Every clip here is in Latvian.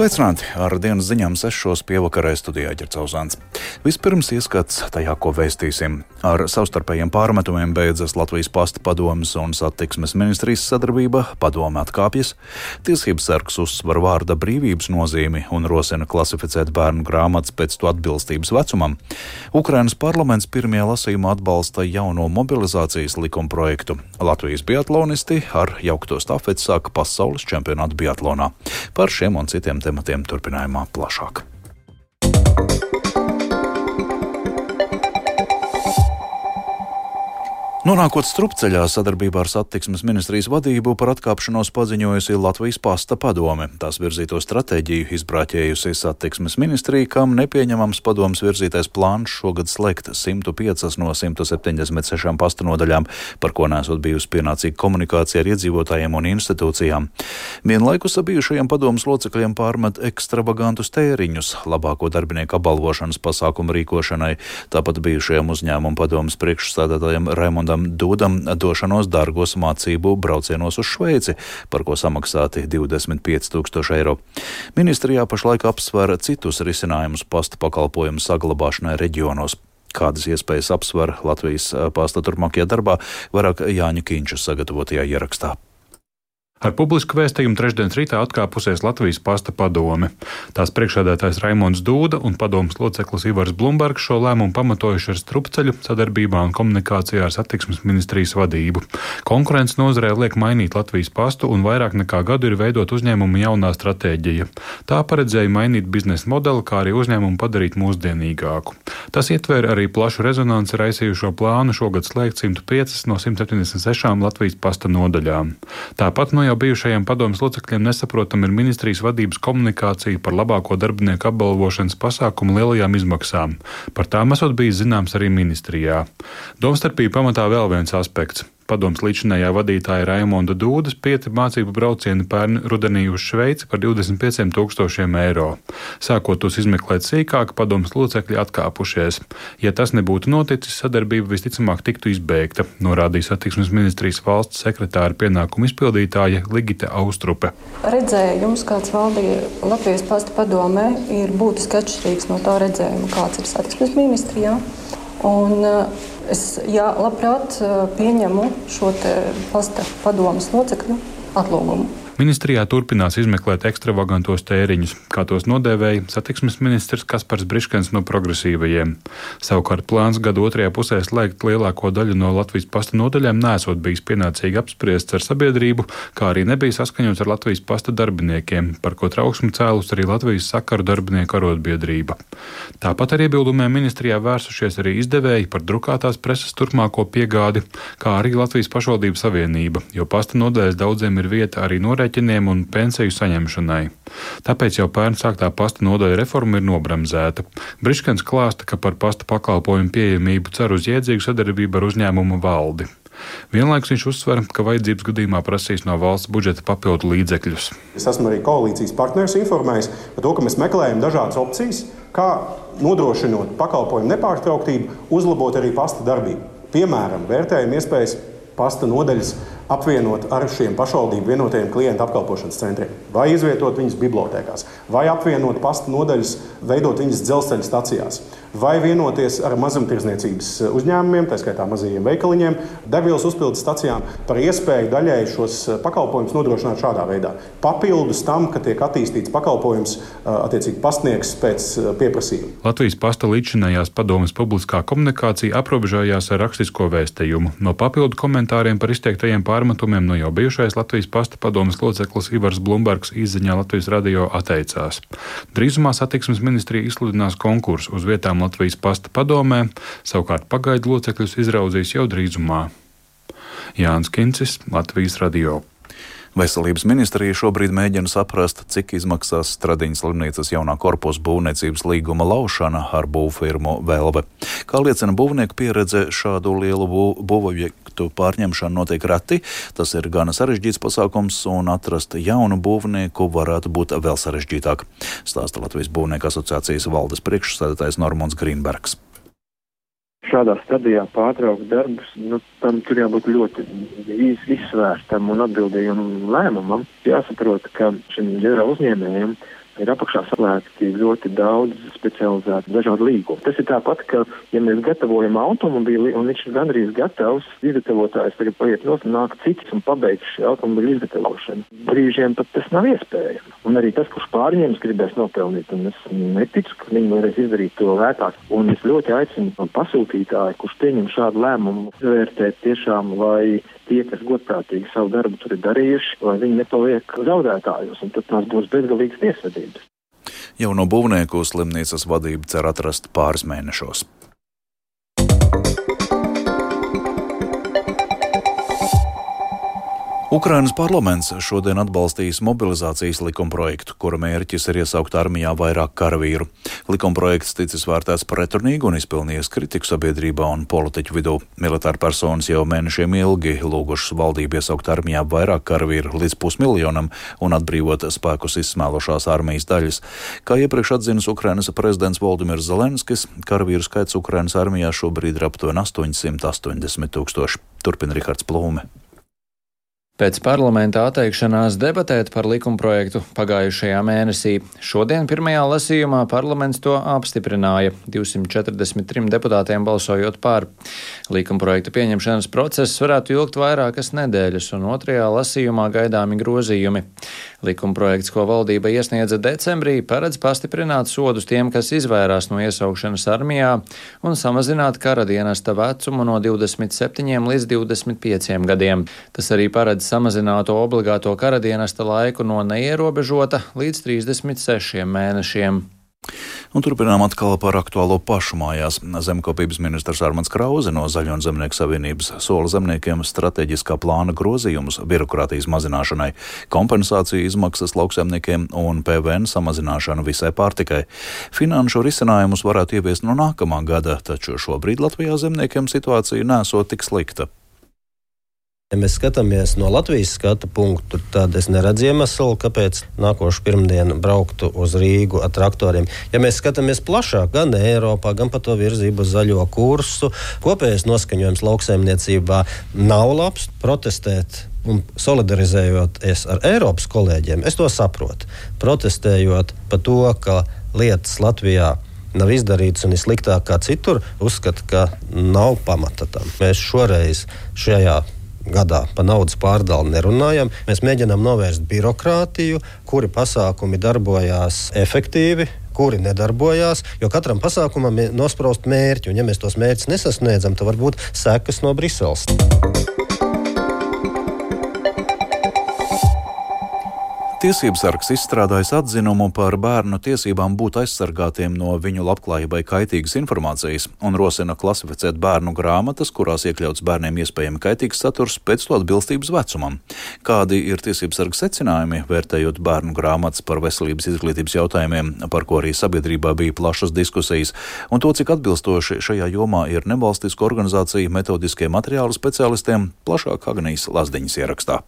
Sveicināti! Ar dienas ziņām sešos pievakarē studijā ģercauzāns. Vispirms ieskats tajā, ko vēstīsim. Ar savstarpējiem pārmetumiem beidzas Latvijas pasta padomas un satiksmes ministrijas sadarbība, padome atkāpjas, tiesības sargs uzsver vārda brīvības nozīmi un rosina klasificēt bērnu grāmatas pēc to atbilstības vecumam. Ukrainas parlaments pirmajā lasījumā atbalsta jauno mobilizācijas likuma projektu. Latvijas biatlonisti ar jaukto stafeti sāka pasaules čempionātu biatlonā. Par šiem un citiem tematiem turpinājumā plašāk. Nonākot strupceļā sadarbībā ar satiksmes ministrijas vadību par atkāpšanos paziņojusi Latvijas pasta padome. Tās virzīto stratēģiju izbrāķējusi satiksmes ministrija, kam nepieņemams padomas virzītais plāns šogad slēgt 105 no 176 pasta nodaļām, par ko nesot bijusi pienācīga komunikācija ar iedzīvotājiem un institūcijām. Vienlaikus bijušajiem padomas locekļiem pārmet ekstravagantus tēriņus labāko darbinieku apbalvošanas pasākumu rīkošanai, tāpat bijušajiem uzņēmumu padomas priekšstādātājiem Raimondam Raimondam Dūdam došanos dārgos mācību braucienos uz Šveici, par ko samaksāti 25 tūkstoši eiro. Ministrijā pašlaik apsver citus risinājumus pasta pakalpojumu saglabāšanai reģionos. Kādas iespējas apsver Latvijas pasta turpmākajā darbā, vairāk Jāņa Kīņša sagatavotajā ierakstā. Ar publisku vēstījumu trešdienas rītā atkāpusies Latvijas pasta padome. Tās priekšādātājs Raimons Dūda un padomas loceklis Ivars Blumbergs šo lēmumu pamatojuši ar strupceļu sadarbībā un komunikācijā ar satiksmes ministrijas vadību. Konkurences nozarē liek mainīt Latvijas pastu un vairāk nekā gadu ir veidot uzņēmumu jaunā stratēģija. Tā paredzēja mainīt biznesa modeli, kā arī uzņēmumu padarīt mūsdienīgāku. Tas ietver arī plašu rezonanci raisījušo plānu šogad slēgt 105 no 176 Latvijas pasta nodaļām. Tāpat no jau bijušajiem padomus locekļiem nesaprotam ir ministrijas vadības komunikācija par labāko darbinieku apbalvošanas pasākumu lielajām izmaksām. Par tām esot bijis zināms arī ministrijā. Domstarpība pamatā vēl viens aspekts padoms līdzinājā vadītāja Raimonda Dūdas pieti mācību braucieni pērn rudenī uz Šveici par 25 tūkstošiem eiro. Sākot tos izmeklēt sīkāk, padoms locekļi atkāpušies. Ja tas nebūtu noticis, sadarbība visticamāk tiktu izbeigta, norādīja satiksmes ministrijas valsts sekretāra pienākumu izpildītāja Ligita Austrupe. Redzējums, kāds valdīja Latvijas pasta padomē, ir būtiski atšķirīgs no tā redzējuma, kāds ir satiksmes ministrijā. Un, uh, Es jā, labprāt pieņemu šo pasta padomus locekļu atlūgumu. Ministrijā turpinās izmeklēt ekstravagantos tēriņus, kā tos nodēvēja satiksmes ministrs Kaspars Briškens no progresīvajiem. Savukārt plāns gada otrajā pusē slēgt lielāko daļu no Latvijas pasta nodaļām nesot bijis pienācīgi apspriests ar sabiedrību, kā arī nebija saskaņots ar Latvijas pasta darbiniekiem, par ko trauksmi cēlus arī Latvijas sakaru darbinieku arotbiedrība. Tāpat ar iebildumiem ministrijā vērsušies arī izdevēji par drukātās preses turpmāko piegādi, kā arī Latvijas pašvaldību savienība, jo pasta nodaļas daudziem ir vieta arī norēķināt aprēķiniem un pensiju saņemšanai. Tāpēc jau pērn sāktā pasta nodaļa reforma ir nobremzēta. Briškens klāsta, ka par pasta pakalpojumu pieejamību cer uz jēdzīgu sadarbību ar uzņēmumu valdi. Vienlaikus viņš uzsver, ka vajadzības gadījumā prasīs no valsts budžeta papildu līdzekļus. Es esmu arī koalīcijas partnerus informējis par to, ka mēs meklējam dažādas opcijas, kā nodrošinot pakalpojumu nepārtrauktību, uzlabot arī pasta darbību. Piemēram, vērtējam iespējas pasta nodaļas apvienot ar šiem pašvaldību vienotajiem klientu apkalpošanas centriem, vai izvietot viņus bibliotekās, vai apvienot pasta nodaļas, veidot viņas dzelzceļa stacijās, vai vienoties ar mazumtirdzniecības uzņēmumiem, tā skaitā mazajiem veikaliņiem, degvielas uzpildes stacijām par iespēju daļēji šos pakalpojumus nodrošināt šādā veidā. Papildus tam, ka tiek attīstīts pakalpojums attiecīgi pastniegs pēc pieprasījuma. Latvijas pasta līdzinājās padomas publiskā komunikācija aprobežojās ar rakstisko vēstījumu. No papildu komentāriem par izteiktajiem pārējiem pārmetumiem no jau bijušais Latvijas pasta padomas loceklis Ivars Blumbergs izziņā Latvijas radio atteicās. Drīzumā satiksmes ministrija izsludinās konkursu uz vietām Latvijas pasta padomē, savukārt pagaidu locekļus izraudzīs jau drīzumā. Jānis Kincis, Latvijas radio. Veselības ministrija šobrīd mēģina saprast, cik izmaksās Stradiņas slimnīcas jaunā korpusa būvniecības līguma laušana ar būvfirmu Velve. Kā liecina būvnieku pieredze, šādu lielu būvobjektu pārņemšana notiek reti. Tas ir gana sarežģīts pasākums, un atrast jaunu būvnieku varētu būt vēl sarežģītāk. Stāsta Latvijas Būvnieku asociācijas valdes priekšsēdētājs Normons Grīnbergs šādā stadijā pārtraukt darbus, nu, tam tur jābūt ļoti iz, izsvērstam un atbildīgam lēmumam. Jāsaprot, ka šim ģenerāla uzņēmējam ir apakšā saslēgti ļoti daudz specializētu dažādu līgumu. Tas ir tāpat, ka, ja mēs gatavojam automobīli un viņš ir gandrīz gatavs, izgatavotājs tagad paiet nos un nāk cits un pabeigts automobīļa izgatavošanu. Brīžiem pat tas nav iespējams. Un arī tas, kurš pārņems, gribēs nopelnīt, un es neticu, ka viņi varēs izdarīt to lētāk. Un es ļoti aicinu pasūtītāju, kurš pieņem šādu lēmumu, vērtēt tiešām, vai tie, kas godprātīgi savu darbu tur ir darījuši, lai viņi nepaliek zaudētājos, un tad tās būs bezgalīgas tiesvedības. Jauno būvnieku slimnīcas vadība cer atrast pāris mēnešos. Ukrainas parlaments šodien atbalstīs mobilizācijas likumprojektu, kura mērķis ir iesaukt armijā vairāk karavīru. Likumprojekts ticis vērtēts pretrunīgi un izpelnījies kritiku sabiedrībā un politiķu vidū. Militāra personas jau mēnešiem ilgi lūgušas valdību iesaukt armijā vairāk karavīru līdz pusmiljonam un atbrīvot spēkus izsmēlušās armijas daļas. Kā iepriekš atzinis Ukrainas prezidents Valdimirs Zelenskis, karavīru skaits Ukrainas armijā šobrīd ir aptuveni 880 tūkstoši. Turpina Rihards Plūme. Pēc parlamenta atteikšanās debatēt par likumprojektu pagājušajā mēnesī, šodien pirmajā lasījumā parlaments to apstiprināja 243 deputātiem balsojot par. Likumprojekta pieņemšanas process varētu ilgt vairākas nedēļas, un otrajā lasījumā gaidāmi grozījumi. Likumprojekts, ko valdība iesniedza decembrī, paredz pastiprināt sodus tiem, kas izvairās no iesaukšanas armijā, un samazināt kara dienesta vecumu no 27 līdz 25 gadiem. Tas arī paredz samazināto obligāto kara dienesta laiku no neierobežota līdz 36 mēnešiem. Un turpinām atkal par aktuālo pašu mājās. Zemkopības ministrs Armans Krause no Zaļo un Zemnieku savienības sola zemniekiem strateģiskā plāna grozījumus birokrātijas mazināšanai, kompensāciju izmaksas lauksaimniekiem un PVN samazināšanu visai pārtikai. Finanšu risinājumus varētu ieviest no nākamā gada, taču šobrīd Latvijā zemniekiem situācija nesot tik slikta. Ja mēs skatāmies no Latvijas skatu punktu, tad es neredzu iemeslu, kāpēc nākošu pirmdienu brauktu uz Rīgu ar traktoriem. Ja mēs skatāmies plašāk, gan Eiropā, gan pa to virzību uz zaļo kursu, kopējais noskaņojums lauksaimniecībā nav labs. Protestēt un solidarizējoties ar Eiropas kolēģiem, es to saprotu. Protestējot par to, ka lietas Latvijā nav izdarīts un ir sliktāk kā citur, uzskata, ka nav pamata tam. Mēs šoreiz šajā gadā par naudas pārdali nerunājam. Mēs mēģinām novērst birokrātiju, kuri pasākumi darbojās efektīvi, kuri nedarbojās, jo katram pasākumam ir nospraust mērķi, un ja mēs tos mērķus nesasniedzam, tad var būt sekas no Briseles. Tiesības sargs izstrādājis atzinumu par bērnu tiesībām būt aizsargātiem no viņu labklājībai kaitīgas informācijas un rosina klasificēt bērnu grāmatas, kurās iekļauts bērniem iespējami kaitīgs saturs pēc to atbilstības vecumam. Kādi ir tiesības sarga secinājumi, vērtējot bērnu grāmatas par veselības izglītības jautājumiem, par ko arī sabiedrībā bija plašas diskusijas, un to, cik atbilstoši šajā jomā ir nevalstisko organizāciju metodiskie materiāli speciālistiem, plašāk Agnijas Lazdiņas ierakstā.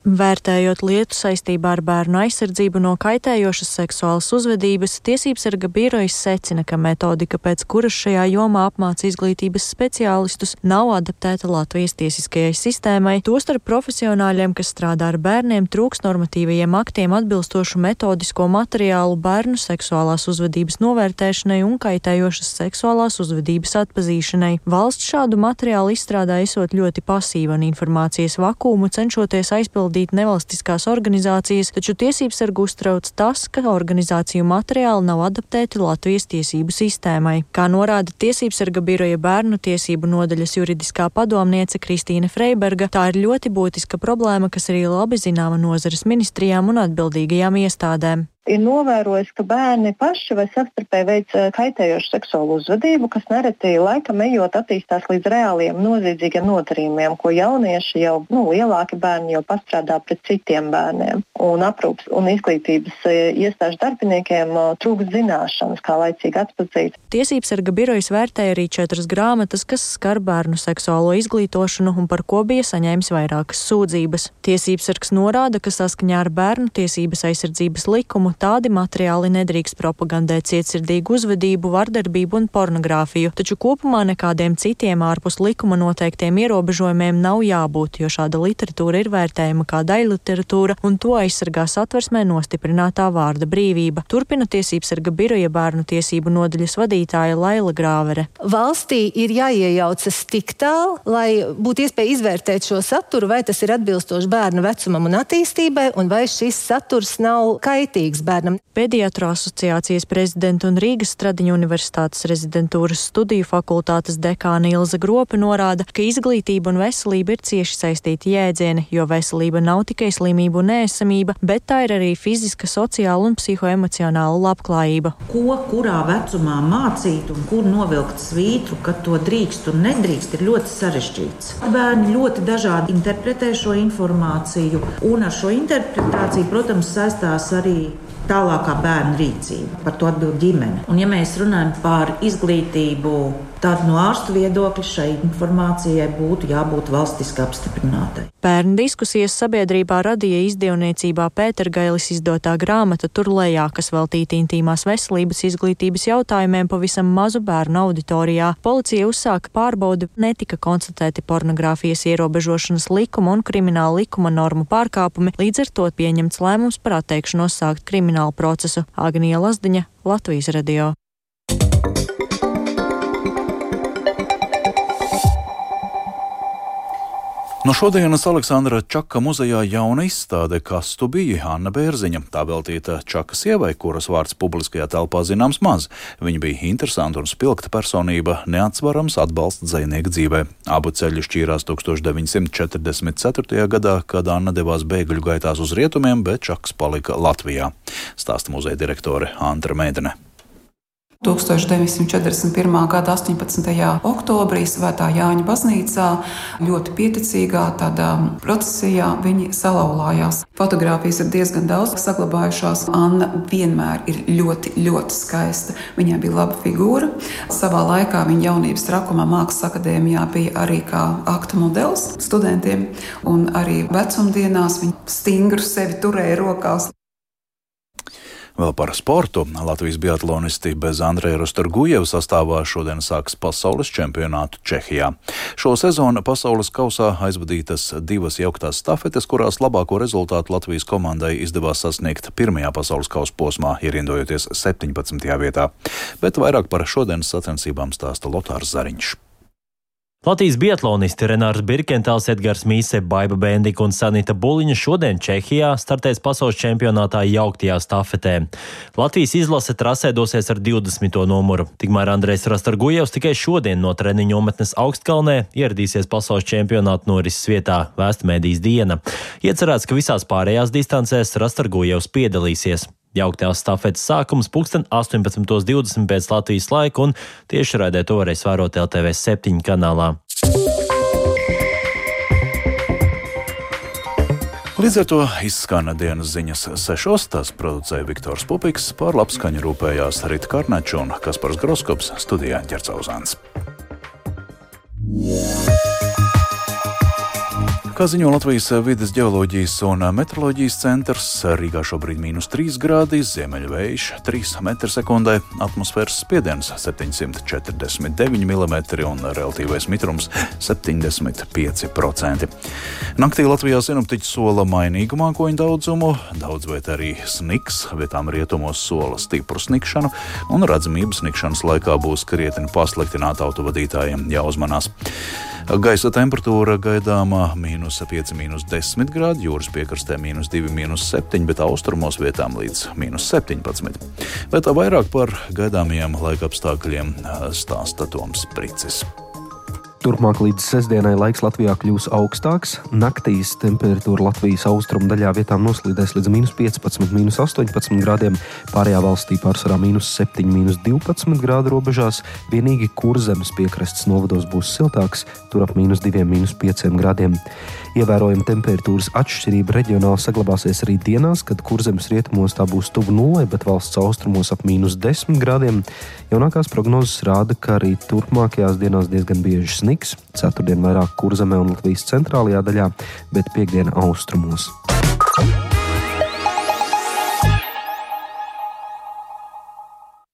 Vērtējot lietu saistībā ar bērnu aizsardzību no kaitējošas seksuālas uzvedības, tiesības sarga birojas secina, ka metodika, pēc kuras šajā jomā apmāca izglītības speciālistus, nav adaptēta Latvijas tiesiskajai sistēmai, tostarp profesionāļiem, kas strādā ar bērniem, trūks normatīvajiem aktiem atbilstošu metodisko materiālu bērnu seksuālās uzvedības novērtēšanai un kaitējošas seksuālās uzvedības atpazīšanai. Valsts šādu materiālu izstrādā esot ļoti pasīva un informācijas vakumu cenšoties aizpildīt pārvaldīt nevalstiskās organizācijas, taču tiesības sargu uztrauc tas, ka organizāciju materiāli nav adaptēti Latvijas tiesību sistēmai. Kā norāda tiesības sarga biroja bērnu tiesību nodaļas juridiskā padomniece Kristīna Freiberga, tā ir ļoti būtiska problēma, kas arī labi zināma nozares ministrijām un atbildīgajām iestādēm ir novērojis, ka bērni paši vai savstarpēji veic kaitējošu seksuālu uzvedību, kas nereti laikam ejot attīstās līdz reāliem noziedzīgiem nodarījumiem, ko jaunieši jau nu, lielāki bērni jau pastrādā pret citiem bērniem. Un aprūpas un izglītības iestāžu darbiniekiem trūkst zināšanas, kā laicīgi atpazīt. Tiesības sarga birojas vērtēja arī četras grāmatas, kas skar bērnu seksuālo izglītošanu un par ko bija saņēmis vairākas sūdzības. Tiesības sargs norāda, ka saskaņā ar bērnu tiesības aizsardzības likumu, tādi materiāli nedrīkst propagandēt cietsirdīgu uzvedību, vardarbību un pornogrāfiju, taču kopumā nekādiem citiem ārpus likuma noteiktiem ierobežojumiem nav jābūt, jo šāda literatūra ir vērtējama kā daļliteratūra un to aizsargā satversmē nostiprinātā vārda brīvība. Turpina tiesības sarga biroja bērnu tiesību nodaļas vadītāja Laila Grāvere. Valstī ir jāiejaucas tik tālu, lai būtu iespēja izvērtēt šo saturu, vai tas ir atbilstoši bērnu vecumam un attīstībai, un vai šis saturs nav kaitīgs bērnam. Pediatru asociācijas prezidenta un Rīgas Stradiņu universitātes rezidentūras studiju fakultātes dekāna Ilza Gropa norāda, ka izglītība un veselība ir cieši saistīti jēdzieni, jo veselība nav tikai slimību un ēsamība, bet tā ir arī fiziska, sociāla un psihoemocionāla labklājība. Ko kurā vecumā mācīt un kur novilkt svītru, kad to drīkst un nedrīkst, ir ļoti sarežģīts. Bērni ļoti dažādi interpretē šo informāciju, un ar šo interpretāciju, protams, saistās arī tālākā bērna rīcība. Par to atbild ģimene. Un, ja mēs runājam par izglītību, tad no ārstu viedokļa šai informācijai būtu jābūt valstiski apstiprinātai. Bērnu diskusijas sabiedrībā radīja izdevniecībā Pētergailis izdotā grāmata Turlējā, kas veltīta intīmās veselības izglītības jautājumiem pavisam mazu bērnu auditorijā. Policija uzsāka pārbaudi, netika konstatēti pornogrāfijas ierobežošanas likuma un krimināla likuma normu pārkāpumi, līdz ar to pieņemts lēmums par atteikšanos sākt kriminālu procesu. Agnija Lazdiņa, Latvijas radio. No šodienas Aleksandra Čaka muzejā jauna izstāde, kas tu biji Anna Bērziņa. Tā veltīta Čaka sievai, kuras vārds publiskajā telpā zināms maz. Viņa bija interesanta un spilgta personība, neatsvarams atbalsts dzinieka dzīvē. Abu ceļu šķīrās 1944. gadā, kad Anna devās bēgļu gaitās uz rietumiem, bet Čaks palika Latvijā. Stāsta muzeja direktore Antra Mēdene. 1941. gada 18. oktobrī Svētā Jāņa baznīcā ļoti pieticīgā tādā procesijā viņi salauzās. Fotogrāfijas ir diezgan daudz saglabājušās. Anna vienmēr ir ļoti, ļoti skaista. Viņai bija laba figūra. Savā laikā viņa jaunības trakumā Mākslas akadēmijā bija arī kā aktu modelis studentiem, un arī vecumdienās viņa stingru sevi turēja rokās. Vēl par sportu. Latvijas biatlonisti bez Andreja Rostargujeva sastāvā šodien sāks pasaules čempionātu Čehijā. Šo sezonu pasaules kausā aizvadītas divas jauktās stafetes, kurās labāko rezultātu Latvijas komandai izdevās sasniegt pirmajā pasaules kausa posmā, ierindojoties 17. vietā. Bet vairāk par šodienas sacensībām stāsta Lotārs Zariņš. Latvijas biatlonisti Renārs Birkentāls, Edgars Mīse, Baiba Bendika un Sanita Buliņa šodien Čehijā startēs pasaules čempionātā jauktajā stafetē. Latvijas izlase trasē dosies ar 20. numuru. Tikmēr Andrejs Rastargujevs tikai šodien no treniņu nometnes augstkalnē ieradīsies pasaules čempionāta norises vietā Vēstmēdīs diena. Iecerēts, ka visās pārējās distancēs Rastargujevs piedalīsies. Jauktās stafetes sākums pulksten 18.20 pēc Latvijas laika, un tieši raidē to varēs vērot LTV 7 kanālā. Līdz ar to izskan dienas ziņas sešos. Tās producēja Viktors Pupiks, pār labskaņu rūpējās Rita Karnačs un Kaspars Groskops studijā Ķercauzāns. Yeah. Kā ziņo Latvijas vidas geoloģijas un meteoroloģijas centrs, Rīgā šobrīd ir mīnus 3 grādi, ziemeļvējš 3 m2, atmosfēras spiediens 749 mm un relatīvais mitrums 75%. Naktī Latvijā sinoptiķi sola mainīgu mākoņu daudzumu, daudz vietā arī sniks, vietām rietumos sola stipru snikšanu, un redzamības snikšanas laikā būs krietni pasliktināta autovadītājiem jāuzmanās. Gaisa temperatūra gaidāmā mīnus 5, mīnus 10 grādi, jūras piekrastē mīnus 2, mīnus 7, bet austrumos vietām līdz mīnus 17. Bet vairāk par gaidāmajiem laika apstākļiem stāsta Toms Pricis. Turpmāk līdz sestdienai laiks Latvijā kļūs augstāks. Naktīs temperatūra Latvijas austrumu daļā vietām noslīdēs līdz minus 15, minus 18 grādiem. Pārējā valstī pārsvarā minus 7, minus 12 grādu robežās. Vienīgi kurzemes piekrastes novados būs siltāks, tur ap minus 2, minus 5 grādiem. Ievērojama temperatūras atšķirība reģionāli saglabāsies arī dienās, kad kurzemes rietumos tā būs tuvu nulē, bet valsts austrumos ap mīnus 10 grādiem. Jaunākās prognozes rāda, ka arī turpmākajās dienās diezgan bieži sniks. Ceturtdien vairāk kurzemē un Latvijas centrālajā daļā, bet piekdiena austrumos.